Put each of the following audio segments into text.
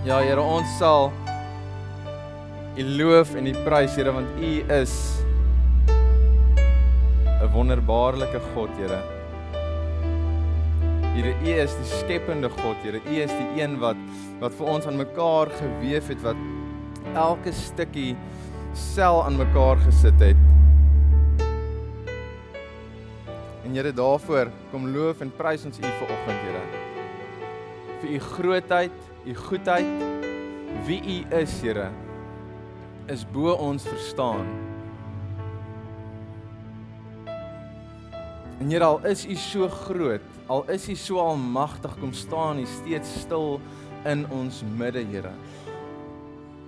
Ja, Here, ons sal U loof en U prys, Here, want U is 'n wonderbaarlike God, Here. Here, U is die skepende God, Here. U is die een wat wat vir ons aan mekaar gewewe het, wat elke stukkie sel aan mekaar gesit het. En Here, daarvoor kom loof en prys ons U vanoggend, Here. Vir U grootheid, U goedheid, wie U is, Here, is bo ons verstaan. En Here, al is U so groot, al is U so almagtig, kom staan U steeds stil in ons midde, Here.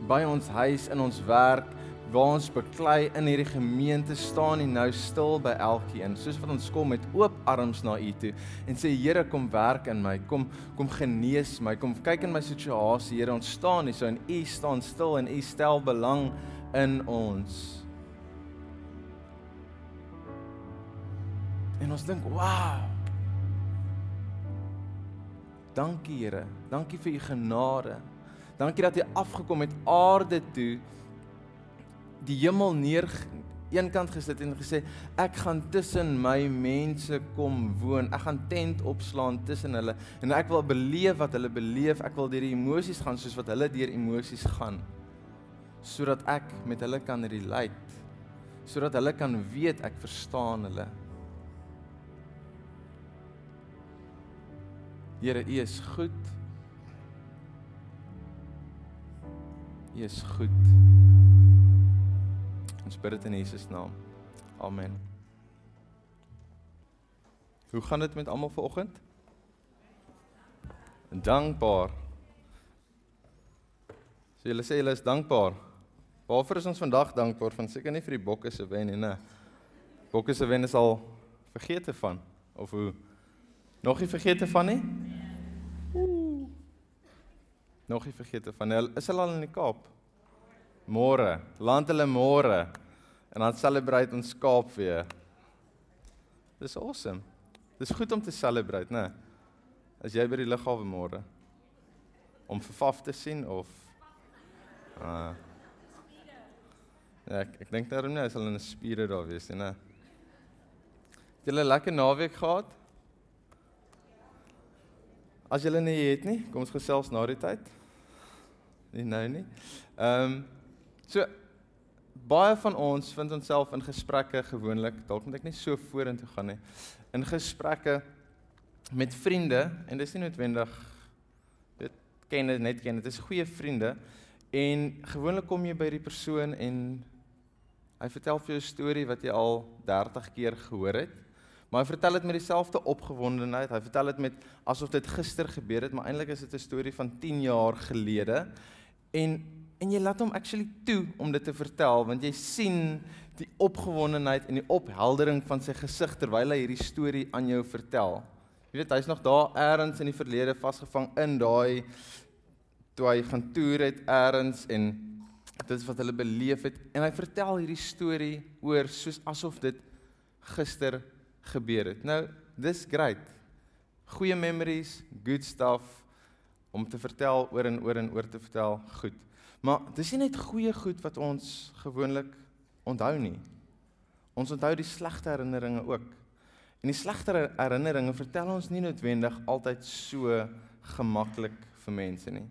By ons huis, in ons werk, waar ons beklei in hierdie gemeente staan en nou stil by elkeen. Soos wat ons kom met oop arms na u toe en sê Here kom werk in my. Kom kom genees my. Kom kyk in my situasie. Here ons staan hier so en u staan stil en u stel belang in ons. En ons dink wow. Dankie Here. Dankie vir u genade. Dankie dat u afgekom het aarde toe die hemel neer eenkant gesit en gesê ek gaan tussen my mense kom woon. Ek gaan tent opslaan tussen hulle en ek wil beleef wat hulle beleef. Ek wil deur die emosies gaan soos wat hulle deur emosies gaan. Sodat ek met hulle kan relate. Sodat hulle kan weet ek verstaan hulle. Here, U is goed. U is goed. Ons bid dit in Jesus naam. Amen. Hoe gaan dit met almal vanoggend? Dankbaar. So julle sê julle is dankbaar. Waarvoor is ons vandag dankbaar? Van seker nie vir die bokke se wen nie, né? Bokke se wen is al vergeete van of hoe? Nog nie vergeete van nie? Nog nie vergeete van. Is hulle al in die Kaap? Môre, land hulle môre. En dan celebrate ons Kaap weer. Dis awesome. Dis goed om te celebrate, né? As jy by die lughawe môre om vir Faf te sien of uh Ja, ek, ek dink daarom nie, hy sal in 'n spiere daar wees nie, né? Het julle 'n lekker naweek gehad? As julle nie het nie, kom ons gesels na die tyd. Nie nou nie. Ehm um, so baie van ons vind onsself in gesprekke gewoonlik, dalk moet ek net so vorentoe gaan nie. In gesprekke met vriende en dis nie noodwendig dit ken dit net ken, dit is goeie vriende en gewoonlik kom jy by die persoon en hy vertel vir jou 'n storie wat jy al 30 keer gehoor het. Maar hy vertel dit met dieselfde opgewondenheid. Hy vertel dit met asof dit gister gebeur het, maar eintlik is dit 'n storie van 10 jaar gelede. En en jy laat hom actually toe om dit te vertel want jy sien die opgewondenheid en die opheldering van sy gesig terwyl hy hierdie storie aan jou vertel. Jy weet hy's nog daar eers in die verlede vasgevang in daai toe hy gaan toer het eers en dit is wat hulle beleef het en hy vertel hierdie storie oor soos asof dit gister gebeur het. Nou, dis great. Goeie memories, good stuff om te vertel oor en oor en oor te vertel. Goed. Maar dis nie net goeie goed wat ons gewoonlik onthou nie. Ons onthou die slegte herinneringe ook. En die slegte herinneringe vertel ons nie noodwendig altyd so gemaklik vir mense nie.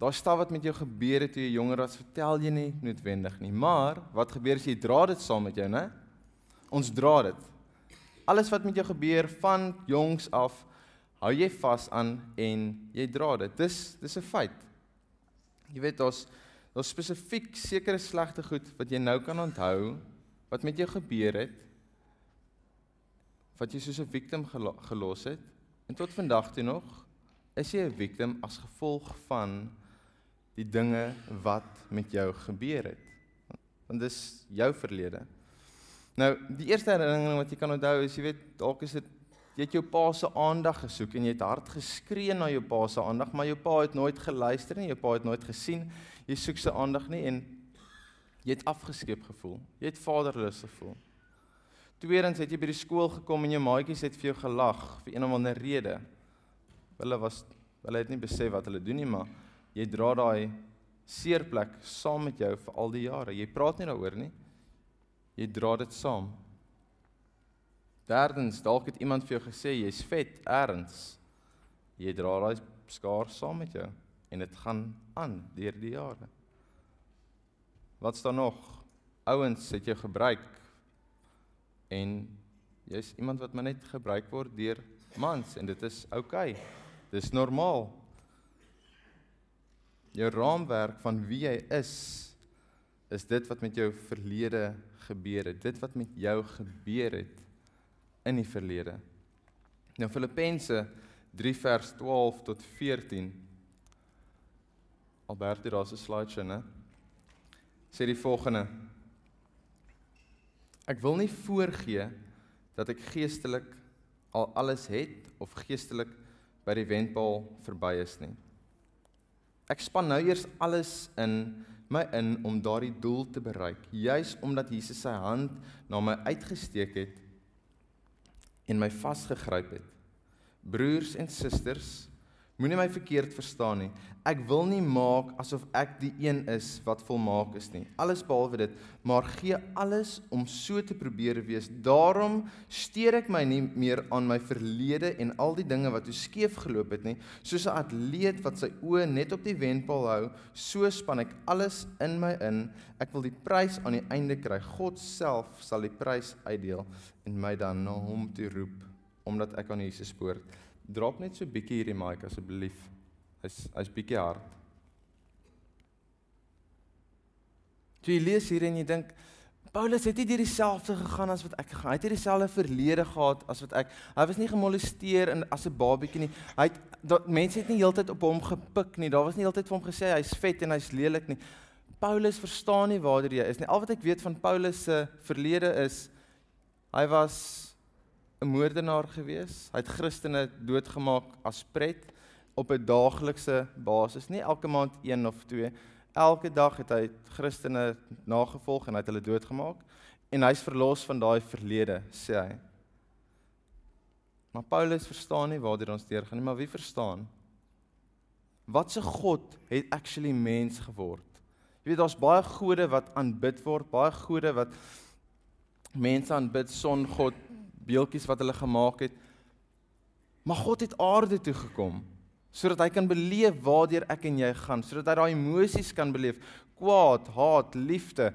Daar staan wat met jou gebeur het toe jy jonger was, vertel jy nie noodwendig nie, maar wat gebeur as jy dra dit saam met jou, né? Ons dra dit. Alles wat met jou gebeur van jongs af, hou jy vas aan en jy dra dit. Dis dis 'n feit. Jy weet daar's daar's spesifiek sekere slegte goed wat jy nou kan onthou wat met jou gebeur het wat jy soos 'n victim gelo gelos het en tot vandag toe nog is jy 'n victim as gevolg van die dinge wat met jou gebeur het. Want dis jou verlede. Nou, die eerste herinnering wat jy kan onthou is jy weet dalk is dit Jy het jou pa se aandag gesoek en jy het hard geskree na jou pa se aandag, maar jou pa het nooit geluister nie, jou pa het nooit gesien. Jy soek sy aandag nie en jy het afgeskeep gevoel. Jy het vaderloos gevoel. Tweedens het jy by die skool gekom en jou maatjies het vir jou gelag vir een of ander rede. Hulle was Hulle het nie besef wat hulle doen nie, maar jy dra daai seerplek saam met jou vir al die jare. Jy praat nie daaroor nie. Jy dra dit saam. Derdens, dalk het iemand vir jou gesê jy's vet erns. Jy dra daai skaar saam met jou en dit gaan aan deur die jare. Wat staan nog? Ouens het jou gebruik en jy's iemand wat maar net gebruik word deur mans en dit is oukei. Okay. Dis normaal. Jou raamwerk van wie jy is is dit wat met jou verlede gebeur het, dit wat met jou gebeur het in die verlede. Nou Filippense 3 vers 12 tot 14. Alberto, daar's 'n slideshow, né? Sê die volgende: Ek wil nie voorgee dat ek geestelik al alles het of geestelik by die wendpaal verby is nie. Ek span nou eers alles in my in om daardie doel te bereik, juis omdat Jesus sy hand na my uitgesteek het en my vasgegryp het. Broers en susters, moenie my verkeerd verstaan nie. Ek wil nie maak asof ek die een is wat volmaak is nie. Alles behalwe dit, maar gee alles om so te probeer wees. Daarom steur ek my nie meer aan my verlede en al die dinge wat so skeef geloop het nie. Soos 'n atleet wat sy oë net op die wenpaal hou, so span ek alles in my in. Ek wil die prys aan die einde kry. God self sal die prys uitdeel en my dan na hom toe roep omdat ek aan Jesus spoor. Drop net so bietjie hierdie mic asseblief. Hy's hy's bietjie hard. Jy lees hier en jy dink Paulus het nie deur dieselfde gegaan as wat ek gegaan. Hy het nie dieselfde verlede gehad as wat ek. Hy was nie gemolesteer in as 'n babietjie nie. Hy het dat mense het nie heeltyd op hom gepik nie. Daar was nie heeltyd vir hom gesê hy's vet en hy's lelik nie. Paulus verstaan nie waar hy is nie. Al wat ek weet van Paulus se verlede is hy was 'n moordenaar gewees. Hy het Christene doodgemaak as pret op 'n daaglikse basis, nie elke maand een of twee. Elke dag het hy Christene nagevolg en hy het hulle doodgemaak en hy's verlos van daai verlede, sê hy. Maar Paulus verstaan nie waar dit ons deurgaan nie, maar wie verstaan? Wat se God het actually mens geword? Jy weet daar's baie gode wat aanbid word, baie gode wat mense aanbid, son God, beeltjies wat hulle gemaak het. Maar God het aarde toe gekom sodat hy kan beleef waartoe ek en jy gaan, sodat hy daai emosies kan beleef, kwaad, haat, liefde.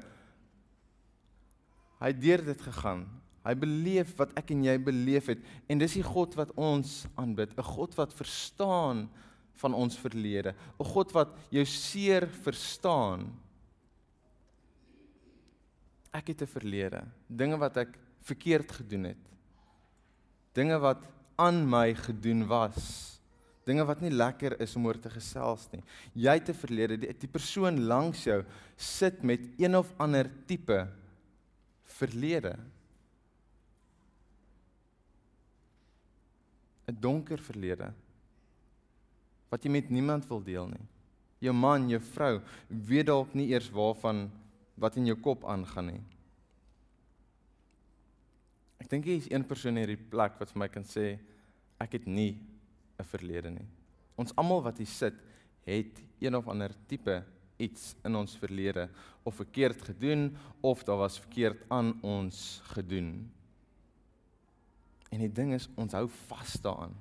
Hy het deur dit gegaan. Hy beleef wat ek en jy beleef het en dis die God wat ons aanbid, 'n God wat verstaan van ons verlede, 'n God wat jou seer verstaan. Ek het 'n verlede, dinge wat ek verkeerd gedoen het dinge wat aan my gedoen was. Dinge wat nie lekker is om oor te gesels nie. Jy te verlede die, die persoon langs jou sit met een of ander tipe verlede. 'n donker verlede wat jy met niemand wil deel nie. Jou man jou vrou weet dalk nie eers waarvan wat in jou kop aangaan nie Ek dink hier is een persoon in hierdie plek wat vir my kan sê ek het nie 'n verlede nie. Ons almal wat hier sit, het een of ander tipe iets in ons verlede of verkeerd gedoen of daar was verkeerd aan ons gedoen. En die ding is ons hou vas daaraan.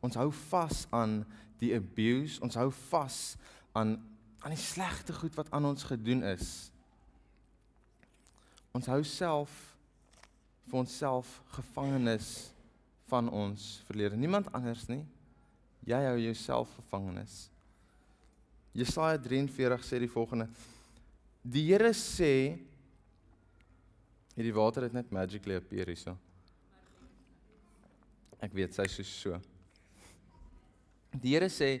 Ons hou vas aan die abuse, ons hou vas aan aan die slegte goed wat aan ons gedoen is. Ons hou self vir onsself gevangenes van ons verlede. Niemand anders nie. Jy hou jouself gevangenes. Jesaja 43 sê die volgende: Die Here sê hierdie water het net magically appear hierso. Ek weet sy sê so. Die Here sê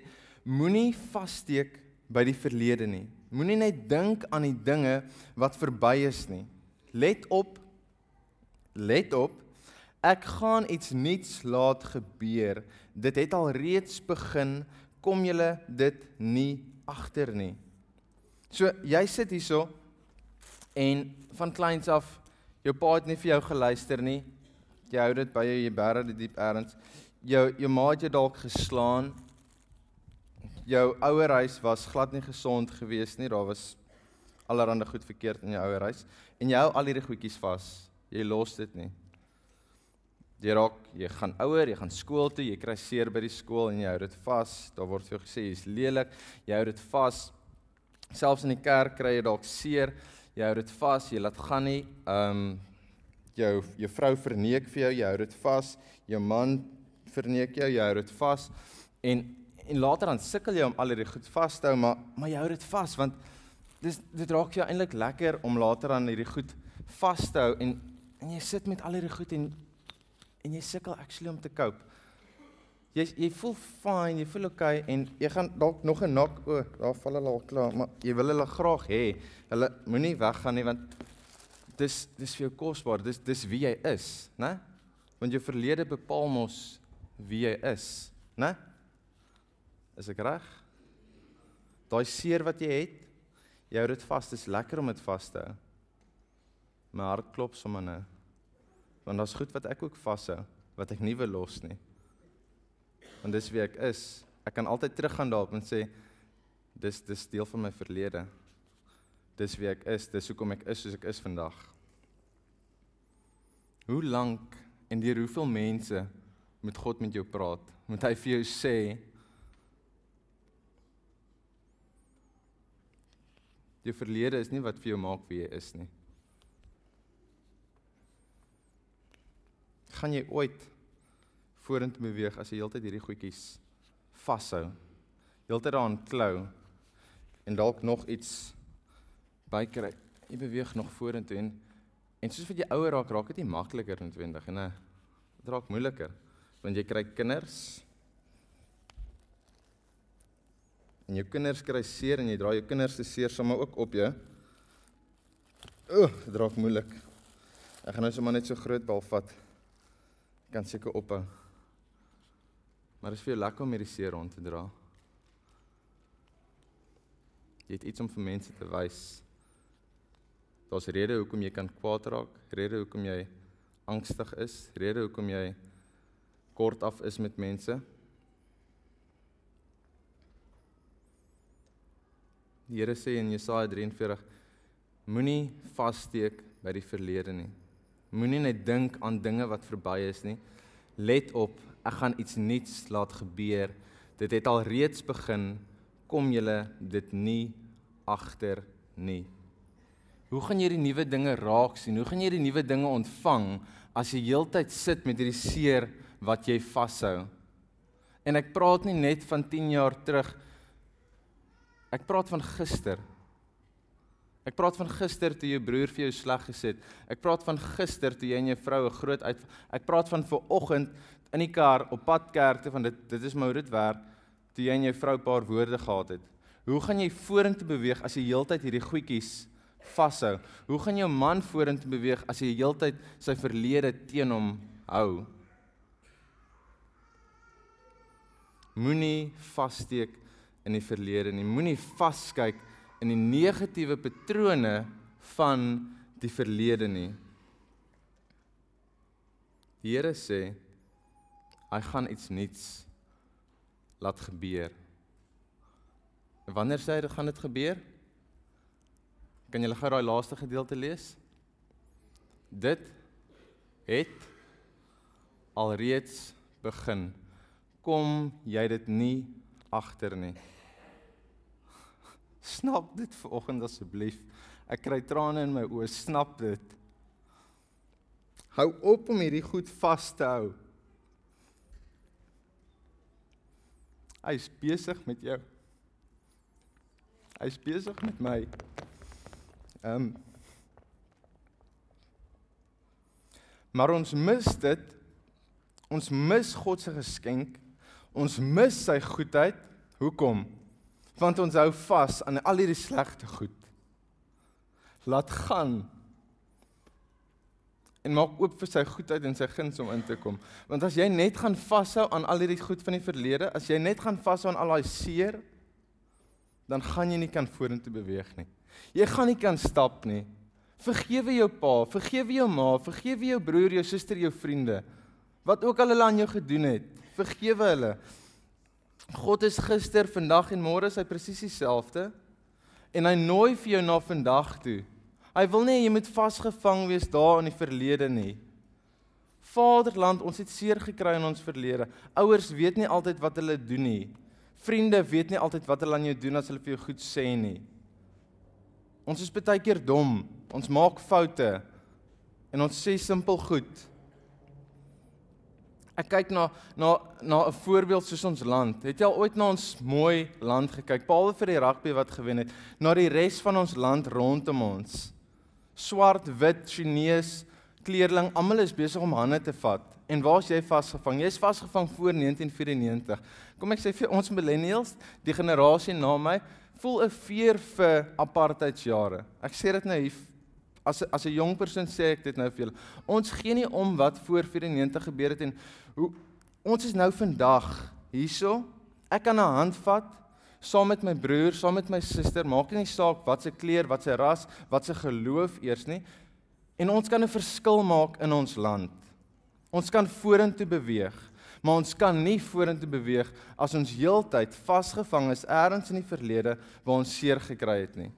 moenie vassteek by die verlede nie. Moenie net dink aan die dinge wat verby is nie. Let op Let op. Ek gaan iets nuuts laat gebeur. Dit het al reeds begin. Kom julle dit nie agter nie. So jy sit hierso en van kleins af jou pa het nie vir jou geluister nie. Jy hou dit by jou, jy bære dit diep erns. Jou jou ma het jou dalk geslaan jou ouer huis was glad nie gesond geweest nie. Daar was allerlei goed verkeerd in jou ouer huis en jy hou al hierdie goedjies vas. Jy los dit nie. Jy raak, jy gaan ouer, jy gaan skool toe, jy kry seer by die skool en jy hou dit vas. Daar word vir jou gesê jy's lelik. Jy hou dit vas. Selfs in die kerk kry jy dalk seer. Jy hou dit vas. Jy laat gaan nie. Ehm um, jou jou vrou verneek vir jou, jy hou dit vas. Jou man verneek jou, jy hou dit vas. En en later dan sukkel jy om al hierdie goed vas te hou, maar maar jy hou dit vas want dis dit raak jou eintlik lekker om later aan hierdie goed vas te hou en en jy sit met al hierdie goed en en jy sukkel actually om te cope. Jy jy voel fine, jy voel okay en jy gaan dalk nog 'n nak o, daar val hulle al klaar, maar jy wil hulle graag hê. Hulle moenie weggaan nie want dis dis vir jou kosbaar. Dis dis wie jy is, né? Want jou verlede bepaal mos wie jy is, né? Is ek reg? Daai seer wat jy het, jy hou dit vas. Dit is lekker om dit vas te hou. My hart klop sommer nou. Want daar's goed wat ek ook vashou wat ek nie wil los nie. Want dis wie ek is. Ek kan altyd teruggaan daarop en sê dis dis deel van my verlede. Dis wie ek is, dis hoekom ek is soos ek is vandag. Hoe lank en deur hoeveel mense moet God met jou praat? Moet hy vir jou sê Jou verlede is nie wat vir jou maak wie jy is nie. Gaan jy ooit vorentoe beweeg as jy heeltyd hierdie goedjies vashou? Heeltyd daaraan klou en dalk nog iets bykry. Jy beweeg nog vorentoe en en soos wat jy ouer raak, raak dit nie makliker noodwendig en dit raak moeiliker want jy kry kinders en jou kinders kry seer en jy dra jou kinders se seer sommer ook op jou. Ooh, dit raak moeilik. Ek gaan nou sommer net so groot bal vat kan seker ophou. Maar dit is vir jou lekker om hierdie seer rond te dra. Jy het iets om vir mense te wys. Daar's redes hoekom jy kan kwaad raak, redes hoekom jy angstig is, redes hoekom jy kort af is met mense. Die Here sê in Jesaja 43: Moenie vassteek by die verlede nie. Moenie net dink aan dinge wat verby is nie. Let op, ek gaan iets nuuts laat gebeur. Dit het al reeds begin. Kom julle dit nie agter nie. Hoe gaan jy die nuwe dinge raak sien? Hoe gaan jy die nuwe dinge ontvang as jy heeltyd sit met hierdie seer wat jy vashou? En ek praat nie net van 10 jaar terug. Ek praat van gister. Ek praat van gister toe jou broer vir jou sleg gesê. Ek praat van gister toe jy en jou vrou 'n groot uit Ek praat van ver oggend in die kar op pad kerk toe van dit dit is my dit werk toe jy en jou vrou 'n paar woorde gehad het. Hoe gaan jy vorentoe beweeg as jy heeltyd hierdie goedjies vashou? Hoe gaan jou man vorentoe beweeg as jy heeltyd sy verlede teen hom hou? Moenie vassteek in die verlede nie. Moenie vaskyk in die negatiewe patrone van die verlede nie. Die Here sê hy gaan iets nuuts laat gebeur. Wanneer sê hy dit gaan dit gebeur? Kan julle gou daai laaste gedeelte lees? Dit het alreeds begin. Kom jy dit nie agter nie. Snap dit vanoggend asseblief. Ek kry trane in my oë, snap dit. Hou op om hierdie goed vas te hou. Hy is besig met jou. Hy is besig met my. Ehm um, Maar ons mis dit. Ons mis God se geskenk. Ons mis sy goedheid. Hoekom? Want ons hou vas aan al hierdie slegte goed. Laat gaan. En maak oop vir sy goedheid en sy guns om in te kom. Want as jy net gaan vashou aan al hierdie goed van die verlede, as jy net gaan vashou aan al daai seer, dan gaan jy nie kan vorentoe beweeg nie. Jy gaan nie kan stap nie. Vergewe jou pa, vergewe jou ma, vergewe jou broer, jou suster, jou vriende. Wat ook al hulle aan jou gedoen het, vergewe hulle. God is gister, vandag en môre is hy presies dieselfde. En hy nooi vir jou na vandag toe. Hy wil nie jy moet vasgevang wees daar in die verlede nie. Vaderland, ons het seer gekry in ons verlede. Ouers weet nie altyd wat hulle doen nie. Vriende weet nie altyd wat hulle aan jou doen as hulle vir jou goed sê nie. Ons is baie keer dom. Ons maak foute. En ons sê simpel goed. Ek kyk na na na 'n voorbeeld soos ons land. Het jy al ooit na ons mooi land gekyk? Behalwe vir die rugby wat gewen het, na die res van ons land rondom ons. Swart, wit, Chinese, kleerling, almal is besig om hande te vat. En waar's jy vasgevang? Jy's vasgevang voor 1994. Kom ek sê vir ons millennials, die generasie na my, voel 'n veer vir apartheidsjare. Ek sê dit nou hier as as 'n jong persoon sê ek dit nou vir julle. Ons gee nie om wat voor 94 gebeur het en hoe ons is nou vandag hierso. Ek kan 'n hand vat saam met my broer, saam met my suster, maak nie saak wat se kleur, wat se ras, wat se geloof eers nie. En ons kan 'n verskil maak in ons land. Ons kan vorentoe beweeg, maar ons kan nie vorentoe beweeg as ons heeltyd vasgevang is elders in die verlede waar ons seer gekry het nie.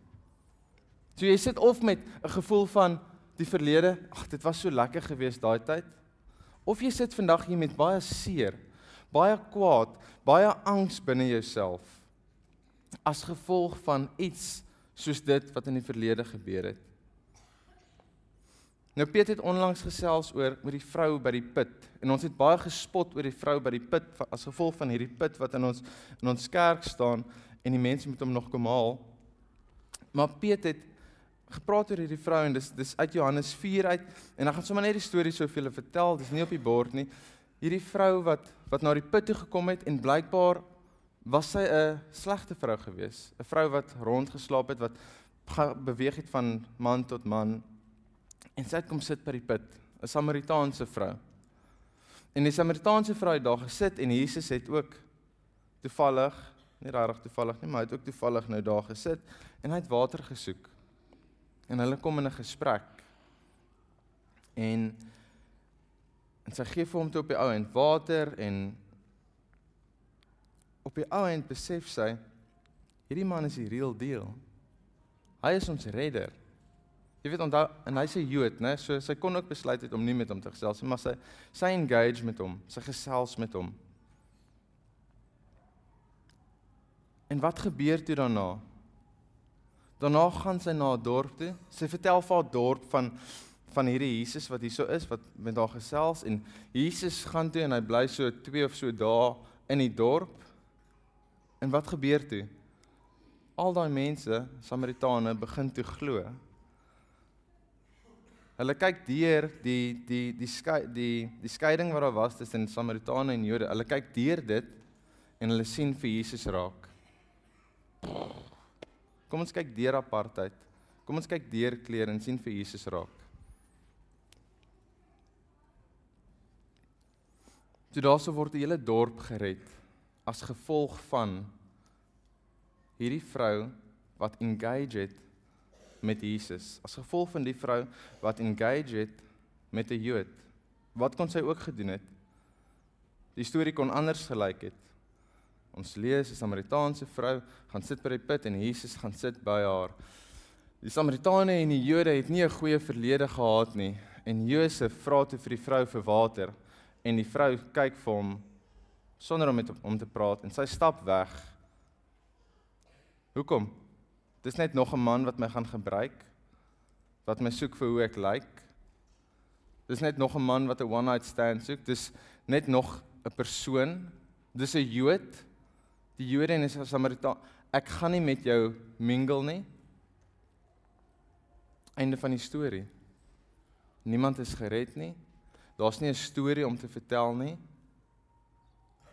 So jy sit of met 'n gevoel van die verlede, ag dit was so lekker geweest daai tyd. Of jy sit vandag hier met baie seer, baie kwaad, baie angs binne jouself as gevolg van iets soos dit wat in die verlede gebeur het. Nou Piet het onlangs gesels oor met die vrou by die put en ons het baie gespot oor die vrou by die put as gevolg van hierdie put wat in ons in ons kerk staan en die mense moet hom nog kom haal. Maar Piet het gepraat oor hierdie vrou en dis dis uit Johannes 4 uit en dan gaan sommer net die storie so vir julle vertel. Dis nie op die bord nie. Hierdie vrou wat wat na die put toe gekom het en blykbaar was sy 'n slegte vrou gewees. 'n Vrou wat rondgeslaap het wat beweeg het van man tot man. En sy het kom sit by die put, 'n Samaritaanse vrou. En die Samaritaanse vrou het daar gesit en Jesus het ook toevallig, nie regtig toevallig nie, maar hy het ook toevallig nou daar gesit en hy het water gesoek en hulle kom in 'n gesprek. En en sy gee vir hom toe op die ou end water en op die ou end besef sy hierdie man is die real deal. Hy is ons redder. Jy weet onthou en hy's 'n Jood, né? So sy kon ook besluit het om nie met hom te gesels nie, maar sy sy engage met hom, sy gesels met hom. En wat gebeur toe daarna? Daarna gaan sy na 'n dorp toe. Sy vertel vir haar dorp van van hierdie Jesus wat hier so is wat met haar gesels en Jesus gaan toe en hy bly so 2 of so dae in die dorp. En wat gebeur toe? Al daai mense, Samaritane, begin toe glo. Hulle kyk deur die die die skei die die skeiding wat daar was tussen Samaritane en Jode. Hulle kyk deur dit en hulle sien vir Jesus raak. Kom ons kyk deur apartheid. Kom ons kyk deur klere en sien vir Jesus raak. Toe daarso word 'n hele dorp gered as gevolg van hierdie vrou wat engage het met Jesus. As gevolg van die vrou wat engage het met 'n Jood. Wat kon sy ook gedoen het? Die storie kon anders gelyk het. Ons lees 'n Samaritaanse vrou gaan sit by die put en Jesus gaan sit by haar. Die Samaritane en die Jode het nie 'n goeie verlede gehad nie en Josef vra toe vir die vrou vir water en die vrou kyk vir hom sonder om met hom te praat en sy stap weg. Hoekom? Dis net nog 'n man wat my gaan gebruik wat my soek vir hoe ek lyk. Dis net nog 'n man wat 'n one night stand soek. Dis net nog 'n persoon. Dis 'n Jood die Jode en die Samaritaan, ek gaan nie met jou mingle nie. Einde van die storie. Niemand is gered nie. Daar's nie 'n storie om te vertel nie.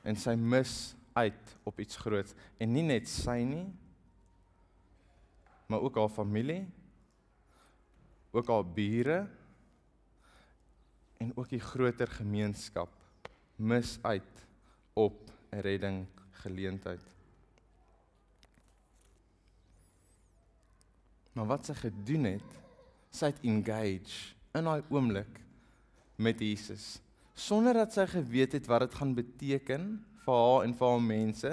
En sy mis uit op iets groots en nie net sy nie, maar ook haar familie, ook haar bure en ook die groter gemeenskap mis uit op 'n redding geleentheid. Maar wat sy gedoen het, sy het engage in daai oomblik met Jesus sonder dat sy geweet het wat dit gaan beteken vir haar en vir haar mense,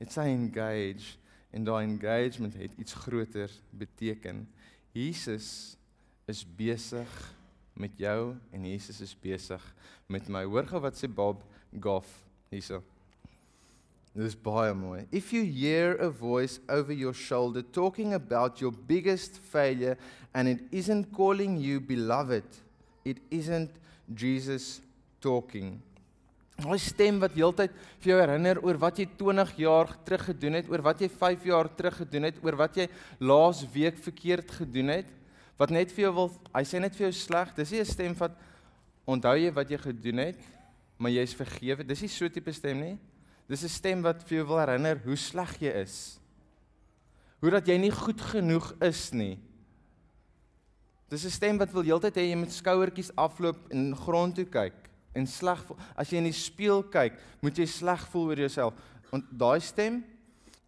het sy engage en daai engagement het iets groter beteken. Jesus is besig met jou en Jesus is besig met my. Hoor gou wat sê Bob Goff hierso. Dis baie mooi. If you hear a voice over your shoulder talking about your biggest failure and it isn't calling you beloved, it isn't Jesus talking. Daai stem wat heeltyd vir jou herinner oor wat jy 20 jaar terug gedoen het, oor wat jy 5 jaar terug gedoen het, oor wat jy laas week verkeerd gedoen het, wat net vir jou wil, hy sê net vir jou sleg. Dis nie 'n stem wat onthou jy wat jy gedoen het, maar jy's vergewe. Dis nie so tipe stem nie. Dis 'n stem wat vir jou wil herinner hoe sleg jy is. Hoe dat jy nie goed genoeg is nie. Dis 'n stem wat wil heeltyd hê jy moet skouertjies afloop en grond toe kyk en sleg voel. As jy in die spieël kyk, moet jy sleg voel oor jouself. Want daai stem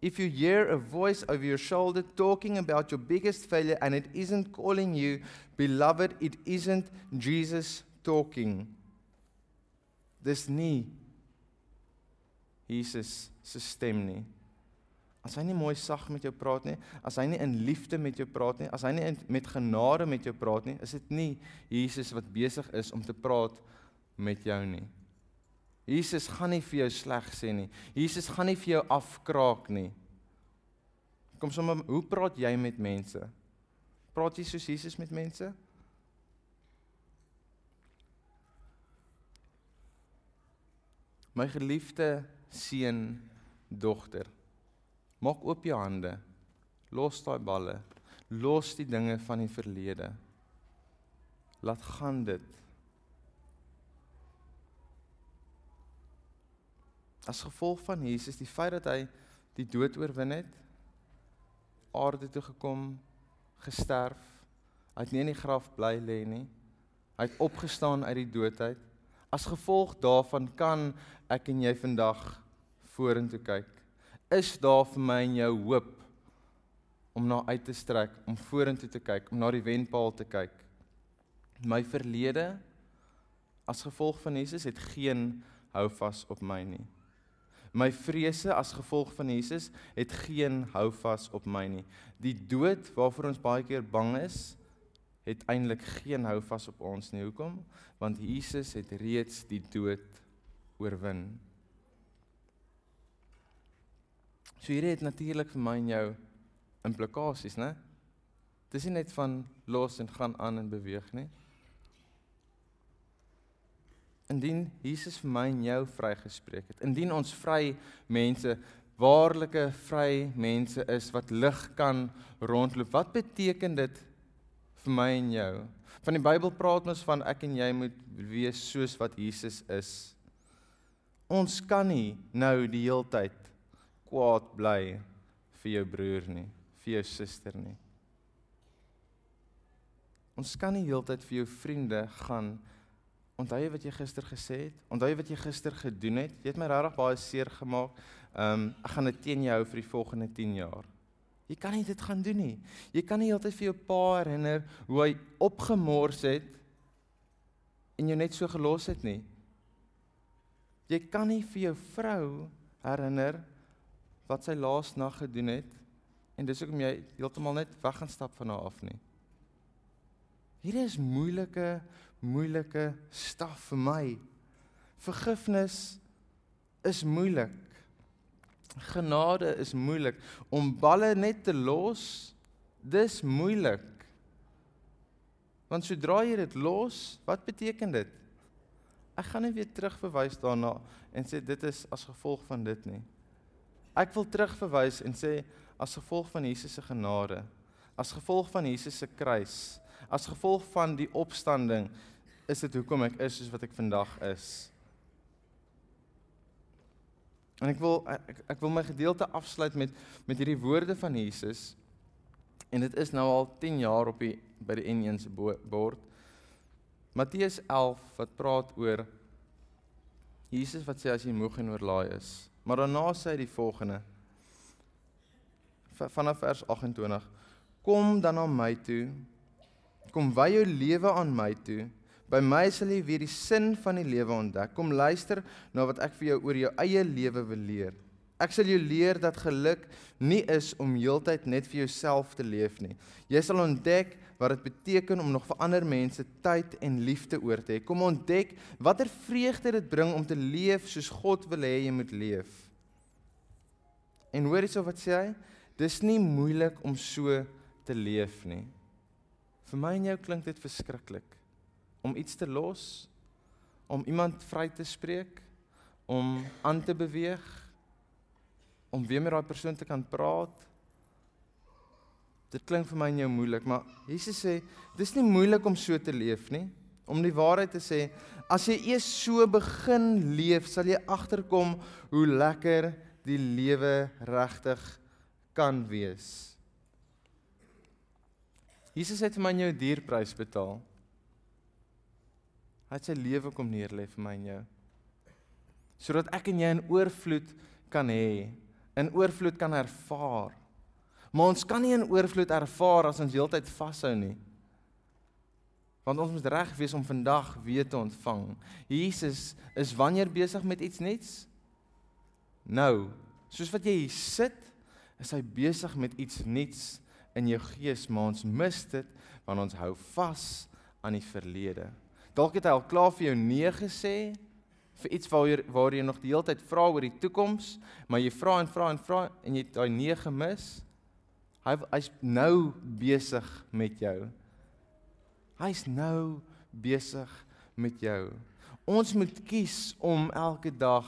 If you hear a voice over your shoulder talking about your biggest failure and it isn't calling you beloved, it isn't Jesus talking. Dis nie Jesus se stem nie. As hy nie mooi sag met jou praat nie, as hy nie in liefde met jou praat nie, as hy nie met genade met jou praat nie, is dit nie Jesus wat besig is om te praat met jou nie. Jesus gaan nie vir jou sleg sê nie. Jesus gaan nie vir jou afkraak nie. Kom sommer, hoe praat jy met mense? Praat jy soos Jesus met mense? My geliefde seun, dogter, maak oop jou hande. Los daai balle. Los die dinge van die verlede. Laat gaan dit. As gevolg van Jesus, die feit dat hy die dood oorwin het, aarde toe gekom, gesterf, hy het nie in die graf bly lê nie. Hy het opgestaan uit die dood uit. As gevolg daarvan kan ek en jy vandag vorentoe kyk. Is daar vir my en jou hoop om na uit te strek, om vorentoe te kyk, om na die wenpaal te kyk? My verlede as gevolg van Jesus het geen houvas op my nie. My vrese as gevolg van Jesus het geen houvas op my nie. Die dood waarvoor ons baie keer bang is, het eintlik geen houvas op ons nie. Hoekom? Want Jesus het reeds die dood oorwin. So hier het natuurlik vir my en jou implikasies, né? Dis nie net van los en gaan aan en beweeg nie. Indien Jesus vir my en jou vrygespreek het, indien ons vry mense, waarlike vry mense is wat lig kan rondloop, wat beteken dit vir my en jou? Van die Bybel praat ons van ek en jy moet wees soos wat Jesus is. Ons kan nie nou die heeltyd kwaad bly vir jou broer nie, vir jou suster nie. Ons kan nie heeltyd vir jou vriende gaan Onthou jy wat jy gister gesê het? Onthou jy wat jy gister gedoen het? Jy het my regtig baie seer gemaak. Ehm um, ek gaan dit teen jou hou vir die volgende 10 jaar. Jy kan nie dit gaan doen nie. Jy kan nie heeltyd vir jou pa herinner hoe hy opgemors het en jou net so gelos het nie. Jy kan nie vir jou vrou herinner wat sy laas nag gedoen het en dis hoekom jy heeltemal net weg gaan stap van haar af nie. Hier is moeilike moeilike staf vir my. Vergifnis is moeilik. Genade is moeilik om balle net te los. Dis moeilik. Want sodra jy dit los, wat beteken dit? Ek gaan nie weer terugverwys daarna en sê dit is as gevolg van dit nie. Ek wil terugverwys en sê as gevolg van Jesus se genade, as gevolg van Jesus se kruis, as gevolg van die opstanding is dit hoekom ek is soos wat ek vandag is. En ek wil ek, ek wil my gedeelte afsluit met met hierdie woorde van Jesus. En dit is nou al 10 jaar op die by die N1 se bord. Matteus 11 wat praat oor Jesus wat sê as jy moeg en oorlaai is. Maar daarna sê hy die volgende vanaf vers 28 Kom dan na my toe. Kom wy jou lewe aan my toe By my sal jy weer die sin van die lewe ontdek. Kom luister na wat ek vir jou oor jou eie lewe wil leer. Ek sal jou leer dat geluk nie is om heeltyd net vir jouself te leef nie. Jy sal ontdek wat dit beteken om nog vir ander mense tyd en liefde oor te hê. Kom ontdek watter vreugde dit bring om te leef soos God wil hê jy moet leef. En hoor hierso wat sê hy? Dis nie moeilik om so te leef nie. Vir my en jou klink dit verskriklik om iets te los, om iemand vry te spreek, om aan te beweeg, om weer met daai persoon te kan praat. Dit klink vir my en jou moeilik, maar Jesus sê dis nie moeilik om so te leef nie. Om die waarheid te sê, as jy eers so begin leef, sal jy agterkom hoe lekker die lewe regtig kan wees. Jesus het vir my en jou dierprys betaal. Hy het sy lewe kom neerlê vir my en jou. Sodat ek en jy in oorvloed kan hê, in oorvloed kan ervaar. Maar ons kan nie in oorvloed ervaar as ons heeltyd vashou nie. Want ons moet reg wees om vandag weer te ontvang. Jesus is wanneer besig met iets nuuts? Nou, soos wat jy hier sit, is hy besig met iets nuuts in jou gees, maar ons mis dit want ons hou vas aan die verlede. Dalk het hy al klaar vir jou nee gesê vir iets waar waar jy nog die hele tyd vra oor die toekoms, maar jy vra en vra en vra en jy het daai nee gemis. Hy hy's nou besig met jou. Hy's nou besig met jou. Ons moet kies om elke dag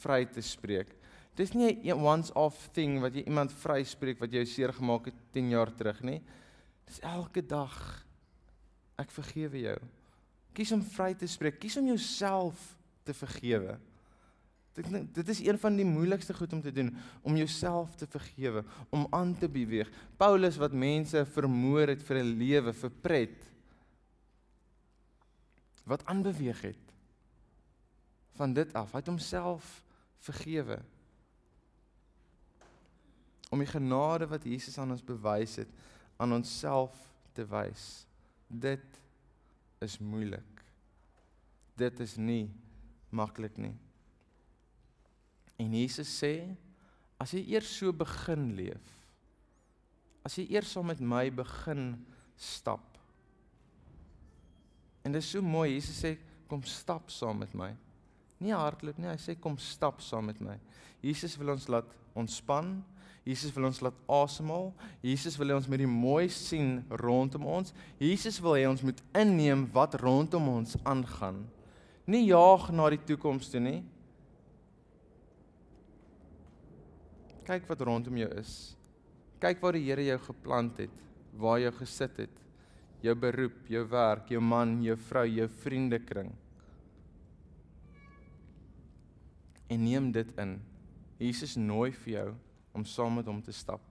vry te spreek. Dis nie 'n once off thing wat jy iemand vryspreek wat jou seer gemaak het 10 jaar terug nie. Dis elke dag ek vergewe jou. Kies om vry te spreek. Kies om jouself te vergewe. Dit dit is een van die moeilikste goed om te doen om jouself te vergewe, om aan te beweeg. Paulus wat mense vermoor het vir 'n lewe vir pret wat aanbeweeg het van dit af. Hy het homself vergewe. Om die genade wat Jesus aan ons bewys het aan onsself te wys. Dit is moeilik. Dit is nie maklik nie. En Jesus sê as jy eers so begin leef, as jy eers saam met my begin stap. En dit is so mooi, Jesus sê kom stap saam met my. Nie hardloop nie, hy sê kom stap saam met my. Jesus wil ons laat ontspan. Jesus wil ons laat asemhaal. Jesus wil hê ons moet die mooi sien rondom ons. Jesus wil hê ons moet inneem wat rondom ons aangaan. Nie jaag na die toekoms toe nie. Kyk wat rondom jou is. Kyk waar die Here jou geplant het, waar jy gesit het. Jou beroep, jou werk, jou man, jou vrou, jou vriendekring. En neem dit in. Jesus nooi vir jou om saam met hom te stap.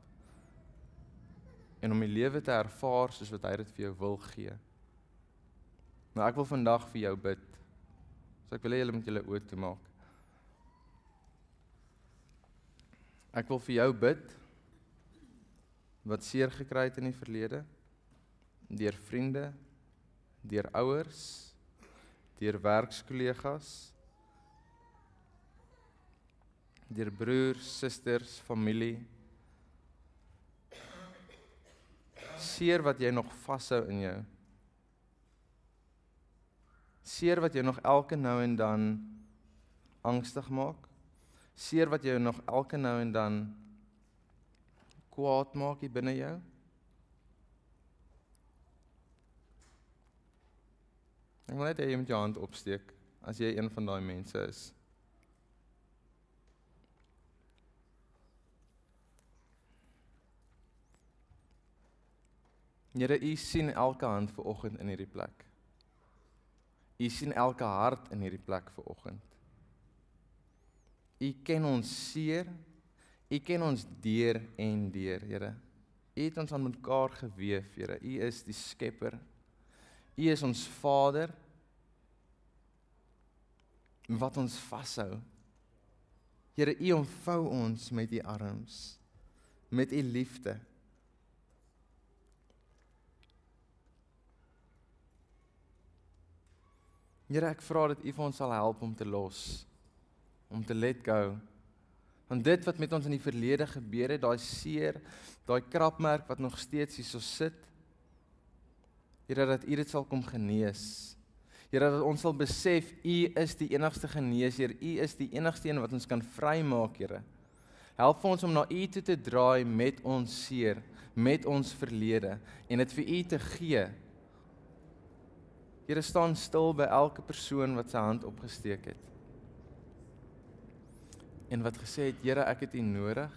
En om die lewe te ervaar soos wat hy dit vir jou wil gee. Nou ek wil vandag vir jou bid. So ek wil hê julle moet julle oë toemaak. Ek wil vir jou bid wat seer gekry het in die verlede deur vriende, deur ouers, deur werkskollegas, deur broers, susters, familie. Seer wat jy nog vashou in jou. Seer wat jou nog elke nou en dan angstig maak seer wat jou nog elke nou en dan kwaad maak hier binne jou? Ek wil net hê jy moet jou hand opsteek as jy een van daai mense is. Here, U sien elke hand ver oggend in hierdie plek. U sien elke hart in hierdie plek ver oggend. U ken ons seer. U ken ons deur en deur, Here. U het ons aan mekaar gewewe, Here. U is die Skepper. U is ons Vader wat ons vashou. Here, U omvou ons met U arms, met U liefde. Here, ek vra dat U vir ons sal help om te los, om te let go. Want dit wat met ons in die verlede gebeur het, daai seer, daai krapmerk wat nog steeds hier so sit, Here dat U dit sal kom genees. Here dat ons sal besef U is die enigste geneesheer. U is die enigste een wat ons kan vrymaak, Here. Help ons om na U toe te draai met ons seer, met ons verlede en dit vir U te gee. Here staan stil by elke persoon wat sy hand opgesteek het. En wat gesê het, Here, ek het U nodig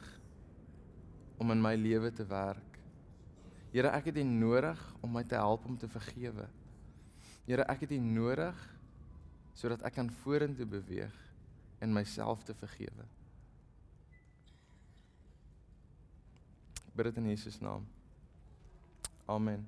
om in my lewe te werk. Here, ek het U nodig om my te help om te vergewe. Here, ek het U nodig sodat ek kan vorentoe beweeg en myself te vergewe. Bid dit in Jesus naam. Amen.